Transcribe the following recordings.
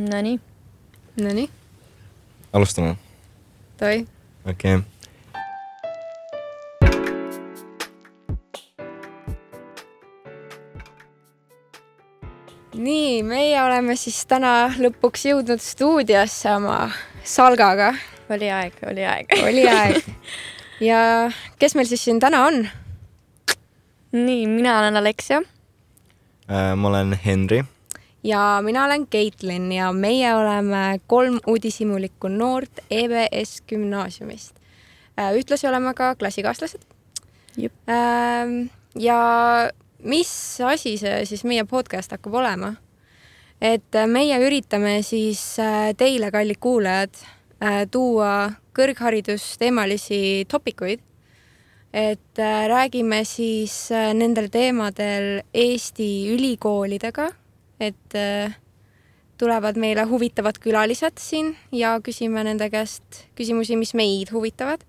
Nonii, Nonii, alustame, davai. okei okay.. nii, meie oleme siis täna lõpuks jõudnud stuudiosse oma Salgaga. oli aeg, oli aeg. oli aeg. ja kes meil siis siin täna on? nii, mina olen Aleksia. Äh, ma olen Henri, ja mina olen Caitlin ja meie oleme kolm uudishimulikku noort EBS gümnaasiumist. ühtlasi oleme ka klassikaaslased. Jep. ja mis asi see siis meie podcast hakkab olema? et meie üritame siis äh, teile, kallid kuulajad, tuua kõrgharidusteemalisi topikuid. et äh, räägime siis äh, nendel teemadel Eesti ülikoolidega, et äh, tulevad meile huvitavad külalised siin ja küsime nende käest küsimusi, mis meid huvitavad.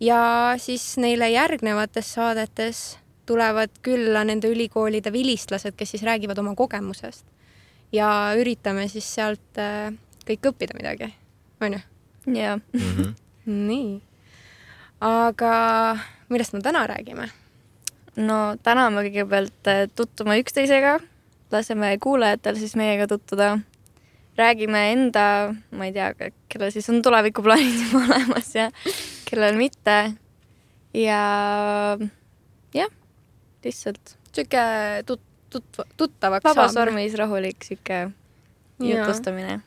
ja siis neile järgnevates saadetes tulevad külla nende ülikoolide vilistlased, kes siis räägivad oma kogemusest ja üritame siis sealt äh, kõik õppida midagi, onju. ja mm. -hmm. nii, aga millest me täna räägime? no täna me kõigepealt äh, tutvume üksteisega, laseme kuulajatel siis meiega tutvuda. räägime enda, ma ei tea, kellel siis on tulevikuplaanid juba olemas ja kellel mitte. ja jah, lihtsalt sihuke tut-, tut-, tuttavaks vabas vormis rahulik sihuke jutustamine.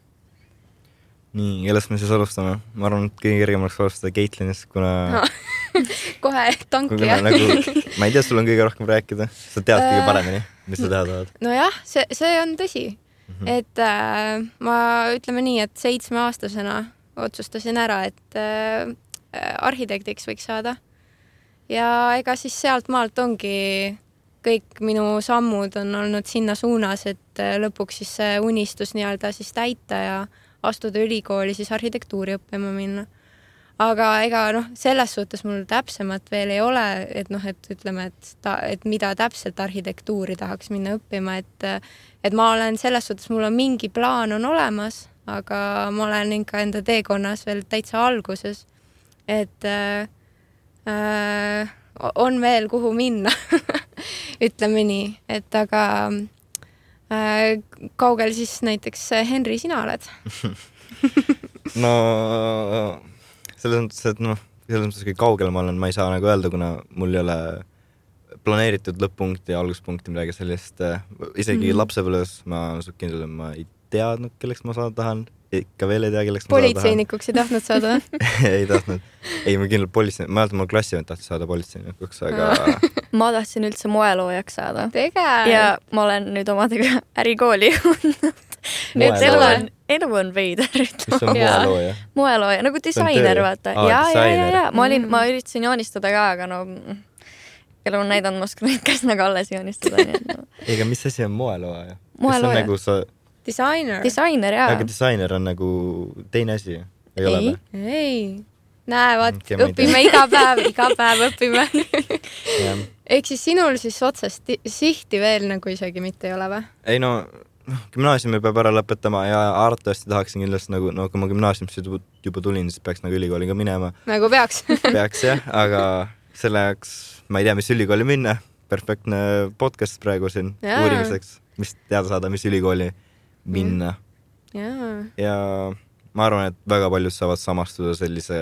nii, kellest me siis alustame? ma arvan, et kõige kergem oleks alustada Caitlinist, kuna Ah, kohe tanki nagu, ma ei tea, sul on kõige rohkem rääkida, sa tead kõige Äh, paremini, mis sa teha tahad. nojah, see, see on tõsi mm, -hmm. et äh, ma ütleme nii, et seitsmeaastasena otsustasin ära, et äh, arhitektiks võiks saada. ja ega siis sealtmaalt ongi kõik minu sammud on olnud sinna suunas, et äh, lõpuks siis see unistus nii-öelda siis täita ja astuda ülikooli siis arhitektuuri õppima minna. Aga ega noh, selles suhtes mul täpsemat veel ei ole, et noh, et ütleme, et ta, et mida täpselt arhitektuuri tahaks minna õppima, et et ma olen selles suhtes, mul on mingi plaan on olemas, aga ma olen ikka enda teekonnas veel täitsa alguses. et äh, äh, on veel, kuhu minna, ütleme nii, et aga äh, kaugel siis näiteks Henri, sina oled? no selles mõttes, et noh, selles mõttes, kui kaugel ma olen, ma ei saa nagu öelda, kuna mul ei ole planeeritud lõpp-punkti ja alguspunkti, midagi sellist. isegi mm lapsepõlves ma olen suht kindel, et ma ei teadnud, kelleks ma saada tahan. ikka veel ei tea, kelleks ma saada tahan. politseinikuks ei tahtnud saada? ei tahtnud, ei ma kindlalt politsei, ma mäletan, mu klassivend tahtis saada politseinikuks, aga ma tahtsin üldse moeloojaks saada ja ma olen nüüd omadega ärikooli jõudnud. et elu on, elu on veider, ütleme. Moelooja? nagu disainer, vaata. Aa, ja, ja, ja, ja ma olin, Mm. ma üritasin joonistada ka, aga no mm, elu on näidanud, ma oskan neid käsnaga alles joonistada, nii et no. ei, aga mis asi on moelooja? kas see on Moelooja. nagu sa, disainer. disainer jaa aga. disainer on nagu teine asi, ei ole Ei. või? ei, näe, vaat tea. õpime iga päev, iga päev õpime. ehk siis sinul siis otsest ti- sihti veel nagu isegi mitte ei ole või? ei no, noh, gümnaasiumi peab ära lõpetama ja arvatavasti tahaksin kindlasti nagu, no kui ma gümnaasiumisse juba, tulin, siis peaks nagu ülikooli ka minema. nagu peaks. peaks jah, aga selle jaoks ma ei tea, mis ülikooli minna. perfektne podcast praegu siin Jaa. uurimiseks, mis teada saada, mis ülikooli minna jaa, ja ma arvan, et väga paljud saavad samastuda sellise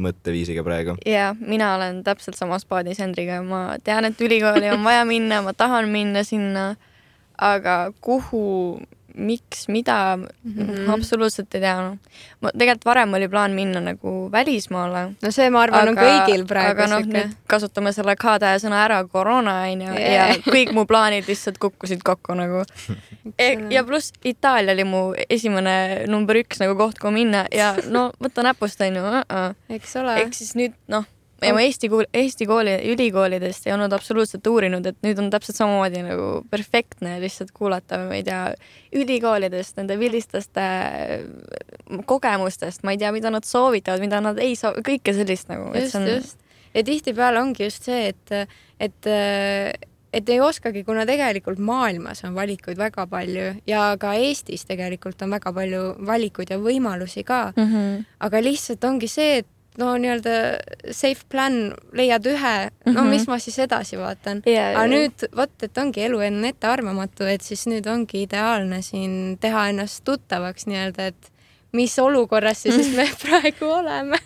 mõtteviisiga praegu. ja mina olen täpselt samas paadis Hendriga, ma tean, et ülikooli on vaja minna, ma tahan minna sinna, aga kuhu, miks, mida mm. -hmm. absoluutselt ei tea no.. ma tegelikult varem oli plaan minna nagu välismaale. no see, ma arvan, on kõigil praegu aga noh, nüüd kasutame selle K-tähe sõna ära, koroona onju Jaa. ja kõik mu plaanid lihtsalt kukkusid kokku nagu. ja pluss Itaalia oli mu esimene number üks nagu koht, kuhu minna ja no võta näpust onju uh. -uh eks ole. ehk siis nüüd noh, ja ma Eesti kool, Eesti kooli, ülikoolidest ei olnud absoluutselt uurinud, et nüüd on täpselt samamoodi nagu perfektne lihtsalt kuulata, ma ei tea, ülikoolidest, nende vilistlaste kogemustest, ma ei tea, mida nad soovitavad, mida nad ei soo-, kõike sellist nagu. just, just. ja tihtipeale ongi just see, et, et äh, et ei oskagi, kuna tegelikult maailmas on valikuid väga palju ja ka Eestis tegelikult on väga palju valikuid ja võimalusi ka mm. -hmm. aga lihtsalt ongi see, et no nii-öelda safe plan, leiad ühe, no mm -hmm. mis ma siis edasi vaatan Yeah, aga yeah. nüüd vot, et ongi elu on ettearvamatu, et siis nüüd ongi ideaalne siin teha ennast tuttavaks nii-öelda, et mis olukorras siis me praegu oleme.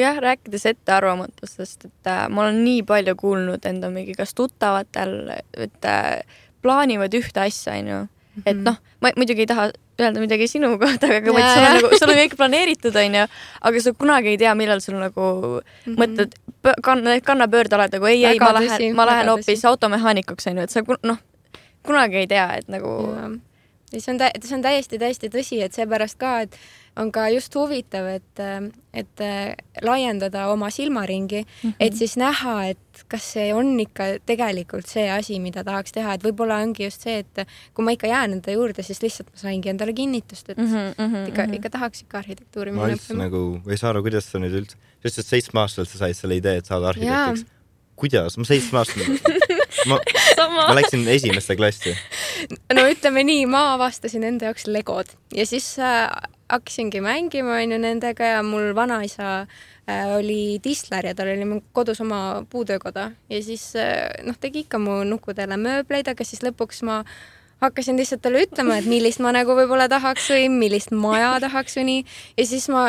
jah, rääkides ettearvamatustest, et äh, ma olen nii palju kuulnud enda mingi kas tuttavatel, et äh, plaanivad ühte asja, onju. Et noh, ma muidugi ei taha öelda midagi sinu kohta, aga vaid sul on nagu, sul on kõik planeeritud, onju, aga sa kunagi ei tea, millal sul nagu mm -hmm. mõtled, kanna, kannapöörde oled nagu ei, ei, ma lähen, ma lähen hoopis automehaanikuks, onju, et sa kun- noh, kunagi ei tea, et nagu ja see on see on täiesti, täiesti tõsi, et seepärast ka, et on ka just huvitav, et, et äh, laiendada oma silmaringi mm. -hmm. et siis näha, et kas see on ikka tegelikult see asi, mida tahaks teha, et võib-olla ongi just see, et kui ma ikka jään enda juurde, siis lihtsalt ma saingi endale kinnitust, et mm mm -hmm, mm -hmm, ikka, ikka tahaks ikka arhitektuuri ma üldse nagu ei saa aru, kuidas sa nüüd üldse, sa ütlesid, et seitsmeaastaselt sa said selle idee, et saada arhitektiks. kuidas, ma seitsmeaastane, ma, ma läksin esimesse klassi. no ütleme nii, ma avastasin enda jaoks legod ja siis äh, hakkasingi mängima onju nendega ja mul vanaisa äh, oli tisler ja tal oli kodus oma puutöökoda ja siis äh, noh, tegi ikka mu nukkudele mööbleid, aga siis lõpuks ma hakkasin lihtsalt talle ütlema, et millist ma nagu võib-olla tahaks või millist maja tahaks või nii. ja siis ma,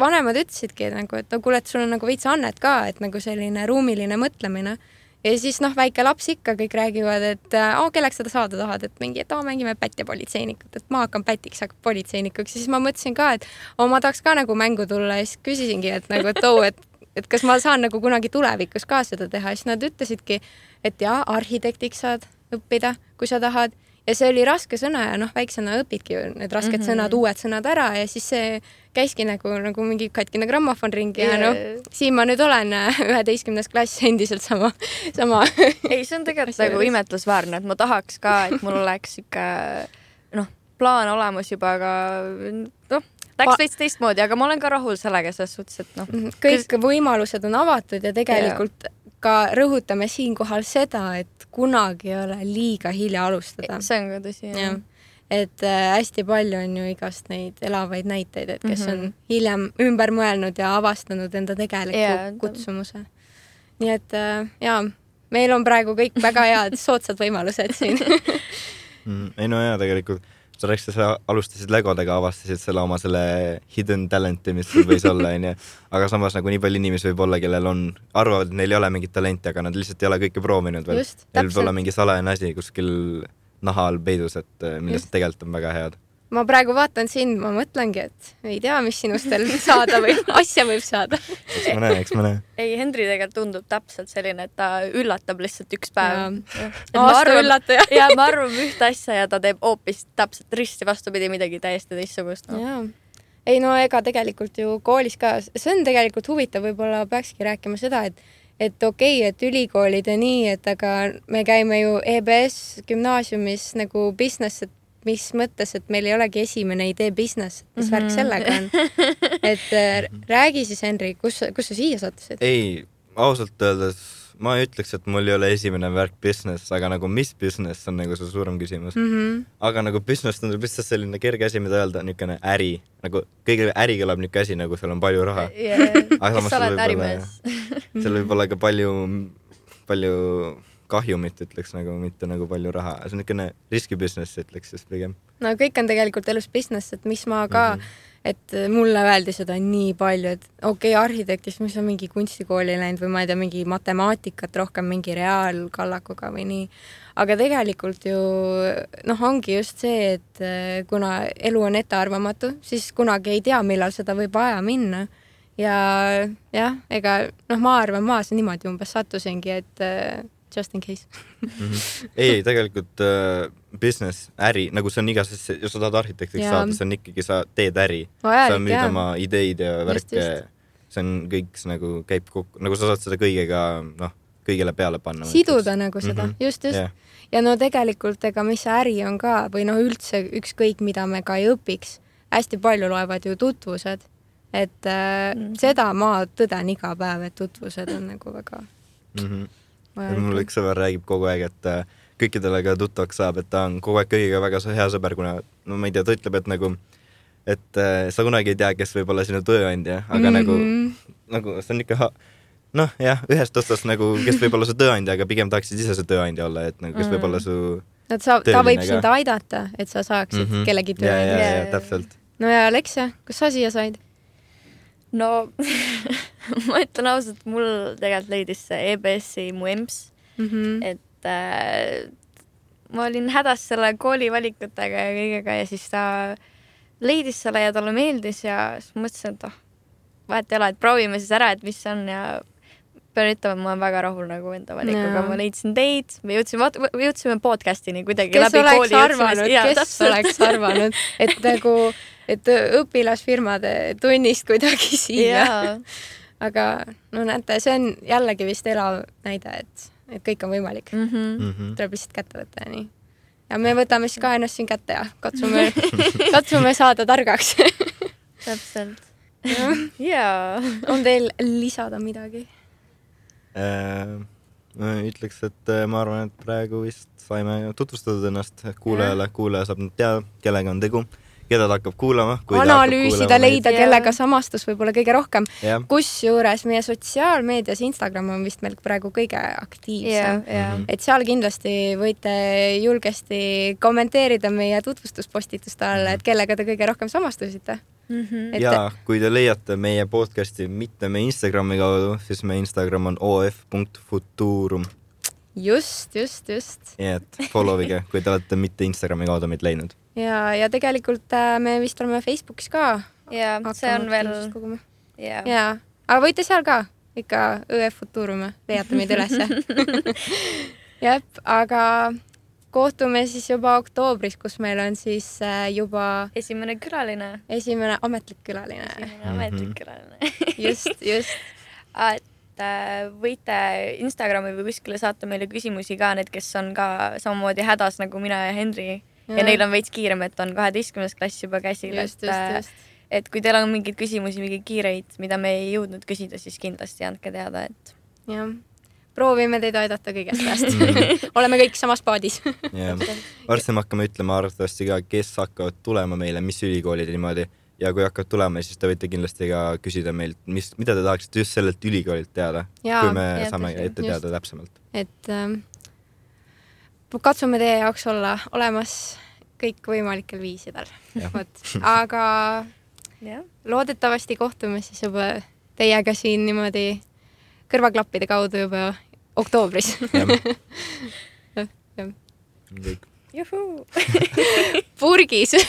vanemad ütlesidki nagu, et no kuule, et sul on nagu veits annet ka, et nagu selline ruumiline mõtlemine ja siis noh, väike laps ikka kõik räägivad, et aa, kelleks sa saada tahad, et mingi, et aa, mängime pätjapolitseinikut, et ma hakkan pätiks, hakkab politseinikuks, siis ma mõtlesin ka, et oo, ma tahaks ka nagu mängu tulla. Ja siis küsisingi, et nagu, et oo, et et kas ma saan nagu kunagi tulevikus ka seda teha, siis nad ütlesidki, et jaa, arhitektiks saad õppida, kui sa tahad ja see oli raske sõna ja noh, väiksena õpidki ju need rasked mm Mhm. -hmm. sõnad, uued sõnad ära ja siis see käiski nagu, nagu mingi katkine grammofon ringi yeah. ja noh, siin ma nüüd olen üheteistkümnes klass endiselt sama, sama ei, see on tegelikult nagu imetlusväärne, et ma tahaks ka, et mul oleks ikka noh, plaan olemas juba, aga noh, läks veits teistmoodi, aga ma olen ka rahul sellega selles suhtes, et noh, kõik võimalused on avatud ja tegelikult ka rõhutame siinkohal seda, et kunagi ei ole liiga hilja alustada. see on ka tõsi. jah, et äh, hästi palju on ju igast neid elavaid näiteid, et kes mm -hmm. on hiljem ümber mõelnud ja avastanud enda tegeliku yeah, kutsumuse. nii et äh, jaa, meil on praegu kõik väga head soodsad võimalused siin mm,. ei no jaa, tegelikult sa rääkisid, sa alustasid legodega, avastasid selle oma selle hidden talent'i, mis sul võis olla, onju. aga samas nagu nii palju inimesi võib olla, kellel on, arvavad, et neil ei ole mingit talenti, aga nad lihtsalt ei ole kõike proovinud veel. Neil võib olla mingi salajane asi kuskil naha all peidus, et eh, millest tegelikult on väga head. Ma praegu vaatan sind, ma mõtlengi, et ei tea, mis sinust veel saada võib, asja võib saada. eks ma näe, eks ma näe. ei, Henri tegelikult tundub täpselt selline, et ta üllatab lihtsalt üks päev. aasta üllataja. ja me arvame ühte asja ja ta teeb hoopis täpselt risti vastupidi midagi täiesti teistsugust no.. jaa. ei no ega tegelikult ju koolis ka, see on tegelikult huvitav, võib-olla peakski rääkima seda, et et okei okay,, et ülikoolid ja nii, et aga me käime ju EBS gümnaasiumis nagu business, et mis mõttes, et meil ei olegi esimene idee business, mis mm -hmm. värk Mhm. sellega on. et äh, räägi siis, Henri, kus, kus sa siia sattusid? ei, ausalt öeldes ma ei ütleks, et mul ei ole esimene värk business, aga nagu mis business on nagu see suurem küsimus Mm -hmm. aga nagu business tundub lihtsalt selline kerge asi, mida öelda, niisugune äri, nagu kõigile äri kõlab niisugune asi, nagu seal on palju raha. Samas sa oled ärimees. seal võib olla ka palju, palju kahjumit, ütleks nagu, mitte nagu palju raha, see on niisugune riski business, ütleks siis pigem. no kõik on tegelikult elus business, et mis ma ka mm. -hmm. et mulle öeldi seda nii palju, et okei okay,, arhitektist, mis on mingi kunstikooli läinud või ma ei tea, mingi matemaatikat rohkem mingi reaalkallakuga või nii. aga tegelikult ju noh, ongi just see, et eh, kuna elu on ettearvamatu, siis kunagi ei tea, millal seda võib vaja minna. ja jah, ega noh, ma arvan, ma niimoodi umbes sattusingi, et eh, just in case. ei, ei tegelikult äh, business, äri, nagu see on igas asjas, kui sa tahad arhitektiks Jaa. saada, see on ikkagi, sa teed äri. sa vajalik müüd jaa. oma ideid ja värke see on kõik see nagu käib kokku, nagu sa saad seda kõigega noh, kõigele peale panna. siduda nagu seda mm. -hmm. just, just jah, ja no tegelikult ega mis see äri on ka või noh, üldse ükskõik, mida me ka ei õpiks, hästi palju loevad ju tutvused. et äh, mm. -hmm. seda ma tõden iga päev, et tutvused on nagu väga Mhm. mul üks sõber räägib kogu aeg, et äh, kõikidele ka tuttavaks saab, et ta on kogu aeg kõigiga väga hea sõber, kuna no ma ei tea, ta ütleb, et nagu, et äh, sa kunagi ei tea, kes võib olla sinu tööandja, aga mm -hmm. nagu, Mhm. nagu see on ikka noh, jah, ühest otsast nagu, kes võib olla su tööandja, aga pigem tahaksid ise see tööandja olla, et nagu, kes võib olla su et sa, ta võib sind aidata, et sa saaksid mm Mhm. -hmm. kellegi ja, ja, tööandja. ja, Jaa. ja täpselt. no ja Aleksia, kus sa siia said no ma ütlen ausalt, mul tegelikult leidis see EBS-i mu EMS, mm? -hmm. et äh, ma olin hädas selle kooli valikutega ja kõigega ja siis ta leidis selle ja talle meeldis ja siis mõtlesin, et ah, vahet ei ole, et proovime siis ära, et mis see on ja pean ütlema, et ma olen väga rahul nagu enda valikuga Jaa., ma leidsin teid, me jõudsime, jõudsime podcast'ini kuidagi kes oleks arvanud, kes oleks arvanud, et nagu, et õpilasfirmade tunnist kuidagi siia. aga no näete, see on jällegi vist elav näide, et, et kõik on võimalik mm. Mhm. Mhm. tuleb lihtsalt kätte võtta ja nii. ja me võtame siis ka ennast siin kätte ja katsume, katsume saada targaks. täpselt. jaa. on teil lisada midagi? Äh, ma ütleks, et äh, ma arvan, et praegu vist saime tutvustatud ennast kuulajale, kuulaja saab nüüd teada, kellega on tegu, keda ta hakkab kuulama. analüüsida, leida, kellega samastus võib-olla kõige rohkem. kusjuures meie sotsiaalmeedias Instagram on vist meil praegu kõige aktiivsem. Mhm. et seal kindlasti võite julgesti kommenteerida meie tutvustuspostituste alla, et kellega te kõige rohkem samastusite. Mhm. et ja kui te leiate meie podcast'i mitte meie Instagrami kaudu, siis meie Instagram on of.futurum, just, just, just. nii et follow ige, kui te olete mitte Instagrami kaudu meid leidnud. ja, ja tegelikult äh, me vist oleme Facebookis ka. jaa, see on veel, jaa. jaa, aga võite seal ka ikka ÜF Futurum, leiate meid ülesse. jah, aga kohtume siis juba oktoobris, kus meil on siis äh, juba esimene külaline, esimene ametlik külaline. esimene ametlik külaline. just, just. et äh, võite Instagrami või kuskile saata meile küsimusi ka, need, kes on ka samamoodi hädas nagu mina ja Henri ja, ja neil on veits kiirem, et on kaheteistkümnes klass juba käsil, just, et just, äh, just. et kui teil on mingeid küsimusi, mingeid kiireid, mida me ei jõudnud küsida, siis kindlasti andke teada, et jah, proovime teid aidata kõigest ajast. oleme kõik samas paadis. jah, varsti me hakkame ütlema arvatavasti ka, kes hakkavad tulema meile, mis ülikoolid ja niimoodi ja kui hakkavad tulema, siis te võite kindlasti ka küsida meilt, mis, mida te tahaksite just sellelt ülikoolilt teada, kui me jah, saame ette teada täpsemalt. et ähm, katsume teie jaoks olla olemas kõikvõimalikel viisidel. Jah. vot, aga jah, loodetavasti kohtume siis juba teiega siin niimoodi kõrvaklappide kaudu juba oktoobris. kõik. juhuu. purgis